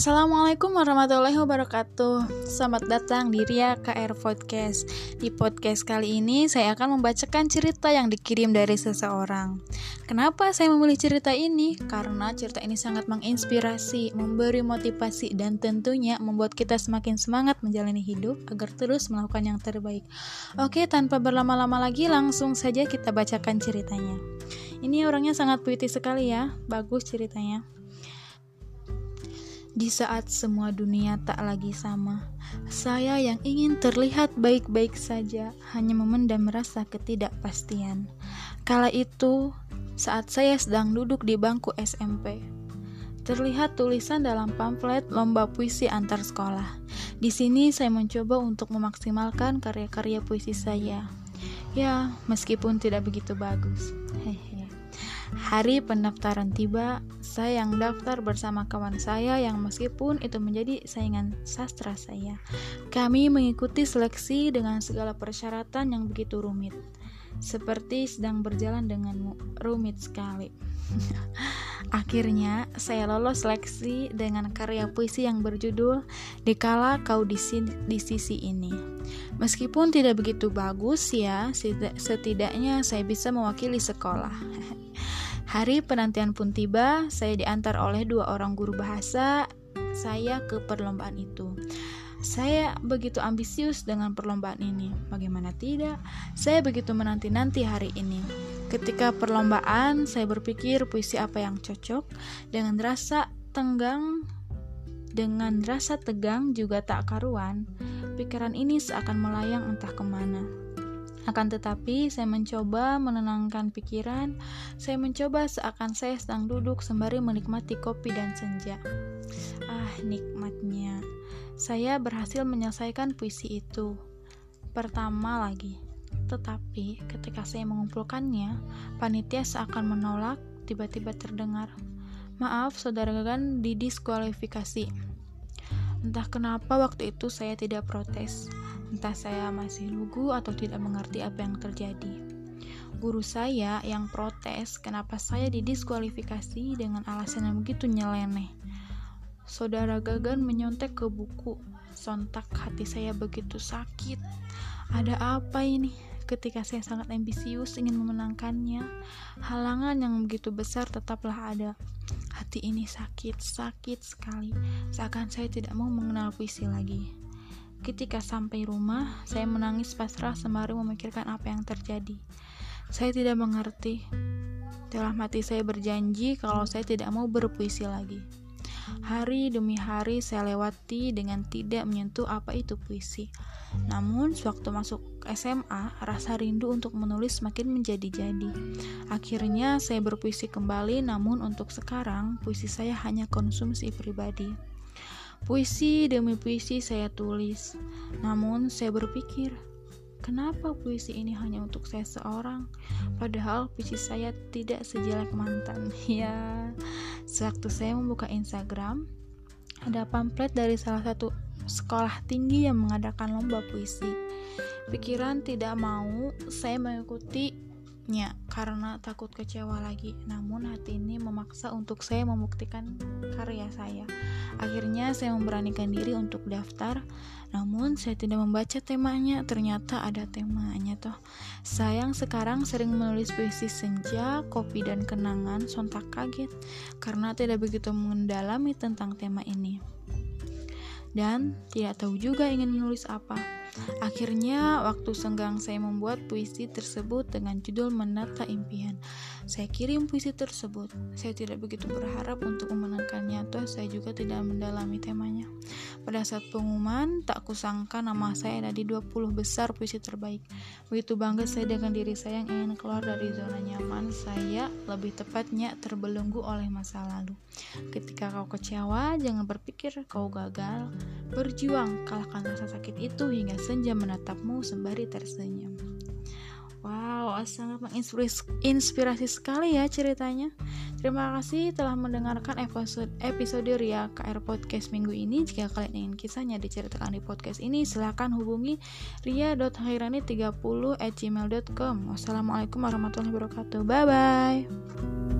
Assalamualaikum warahmatullahi wabarakatuh. Selamat datang di Ria KR Podcast. Di podcast kali ini saya akan membacakan cerita yang dikirim dari seseorang. Kenapa saya memilih cerita ini? Karena cerita ini sangat menginspirasi, memberi motivasi Dan tentunya membuat kita semakin semangat menjalani hidup Agar terus melakukan yang terbaik. Oke, tanpa berlama-lama lagi langsung saja kita bacakan ceritanya. Ini orangnya sangat puitis sekali ya, bagus ceritanya di saat semua dunia tak lagi sama, saya yang ingin terlihat baik-baik saja hanya memendam rasa ketidakpastian. Kala itu, saat saya sedang duduk di bangku SMP, terlihat tulisan dalam pamflet lomba puisi antar sekolah. Di sini saya mencoba untuk memaksimalkan karya-karya puisi saya. Ya, meskipun tidak begitu bagus. Hehe. Hari pendaftaran tiba, saya yang daftar bersama kawan saya yang meskipun itu menjadi saingan sastra saya. Kami mengikuti seleksi dengan segala persyaratan yang begitu rumit. Seperti sedang berjalan dengan rumit sekali. Akhirnya, saya lolos seleksi dengan karya puisi yang berjudul Dikala Kau di, di Sisi Ini. Meskipun tidak begitu bagus ya, setidaknya saya bisa mewakili sekolah. Hari penantian pun tiba, saya diantar oleh dua orang guru bahasa saya ke perlombaan itu. Saya begitu ambisius dengan perlombaan ini. Bagaimana tidak? Saya begitu menanti-nanti hari ini. Ketika perlombaan, saya berpikir puisi apa yang cocok dengan rasa tenggang dengan rasa tegang juga tak karuan. Pikiran ini seakan melayang entah ke mana. Akan tetapi, saya mencoba menenangkan pikiran. Saya mencoba seakan saya sedang duduk sembari menikmati kopi dan senja. Ah, nikmatnya. Saya berhasil menyelesaikan puisi itu. Pertama lagi. Tetapi, ketika saya mengumpulkannya, panitia seakan menolak, tiba-tiba terdengar. Maaf, saudara Gagan didiskualifikasi. Entah kenapa waktu itu saya tidak protes. Entah saya masih lugu atau tidak mengerti apa yang terjadi. Guru saya yang protes kenapa saya didiskualifikasi dengan alasan yang begitu nyeleneh. Saudara Gagan menyontek ke buku. Sontak hati saya begitu sakit. Ada apa ini? Ketika saya sangat ambisius ingin memenangkannya, halangan yang begitu besar tetaplah ada. Hati ini sakit, sakit sekali. Seakan saya tidak mau mengenal puisi lagi. Ketika sampai rumah, saya menangis pasrah sembari memikirkan apa yang terjadi. Saya tidak mengerti. Dalam hati saya berjanji kalau saya tidak mau berpuisi lagi. Hari demi hari saya lewati dengan tidak menyentuh apa itu puisi. Namun, sewaktu masuk SMA, rasa rindu untuk menulis semakin menjadi-jadi. Akhirnya, saya berpuisi kembali, namun untuk sekarang, puisi saya hanya konsumsi pribadi. Puisi demi puisi saya tulis, namun saya berpikir, kenapa puisi ini hanya untuk saya seorang, padahal puisi saya tidak sejelek mantan. Ya, sewaktu saya membuka Instagram, ada pamflet dari salah satu sekolah tinggi yang mengadakan lomba puisi. Pikiran tidak mau saya mengikuti nya karena takut kecewa lagi. Namun hati ini memaksa untuk saya membuktikan karya saya. Akhirnya saya memberanikan diri untuk daftar. Namun saya tidak membaca temanya. Ternyata ada temanya toh. Sayang sekarang sering menulis puisi senja, kopi dan kenangan sontak kaget karena tidak begitu mendalami tentang tema ini. Dan tidak tahu juga ingin menulis apa. Akhirnya, waktu senggang saya membuat puisi tersebut dengan judul Menata Impian. Saya kirim puisi tersebut. Saya tidak begitu berharap untuk memenangkannya, toh saya juga tidak mendalami temanya. Pada saat pengumuman, tak kusangka nama saya ada di 20 besar puisi terbaik. Begitu bangga saya dengan diri saya yang ingin keluar dari zona nyaman saya, lebih tepatnya terbelenggu oleh masa lalu. Ketika kau kecewa, jangan berpikir kau gagal. Berjuang, kalahkan rasa sakit itu hingga senja menatapmu sembari tersenyum. Wow, sangat menginspirasi sekali ya ceritanya. Terima kasih telah mendengarkan episode episode Ria KR Podcast minggu ini. Jika kalian ingin kisahnya diceritakan di podcast ini, silahkan hubungi ria.hairani30 at gmail.com. Wassalamualaikum warahmatullahi wabarakatuh. Bye-bye.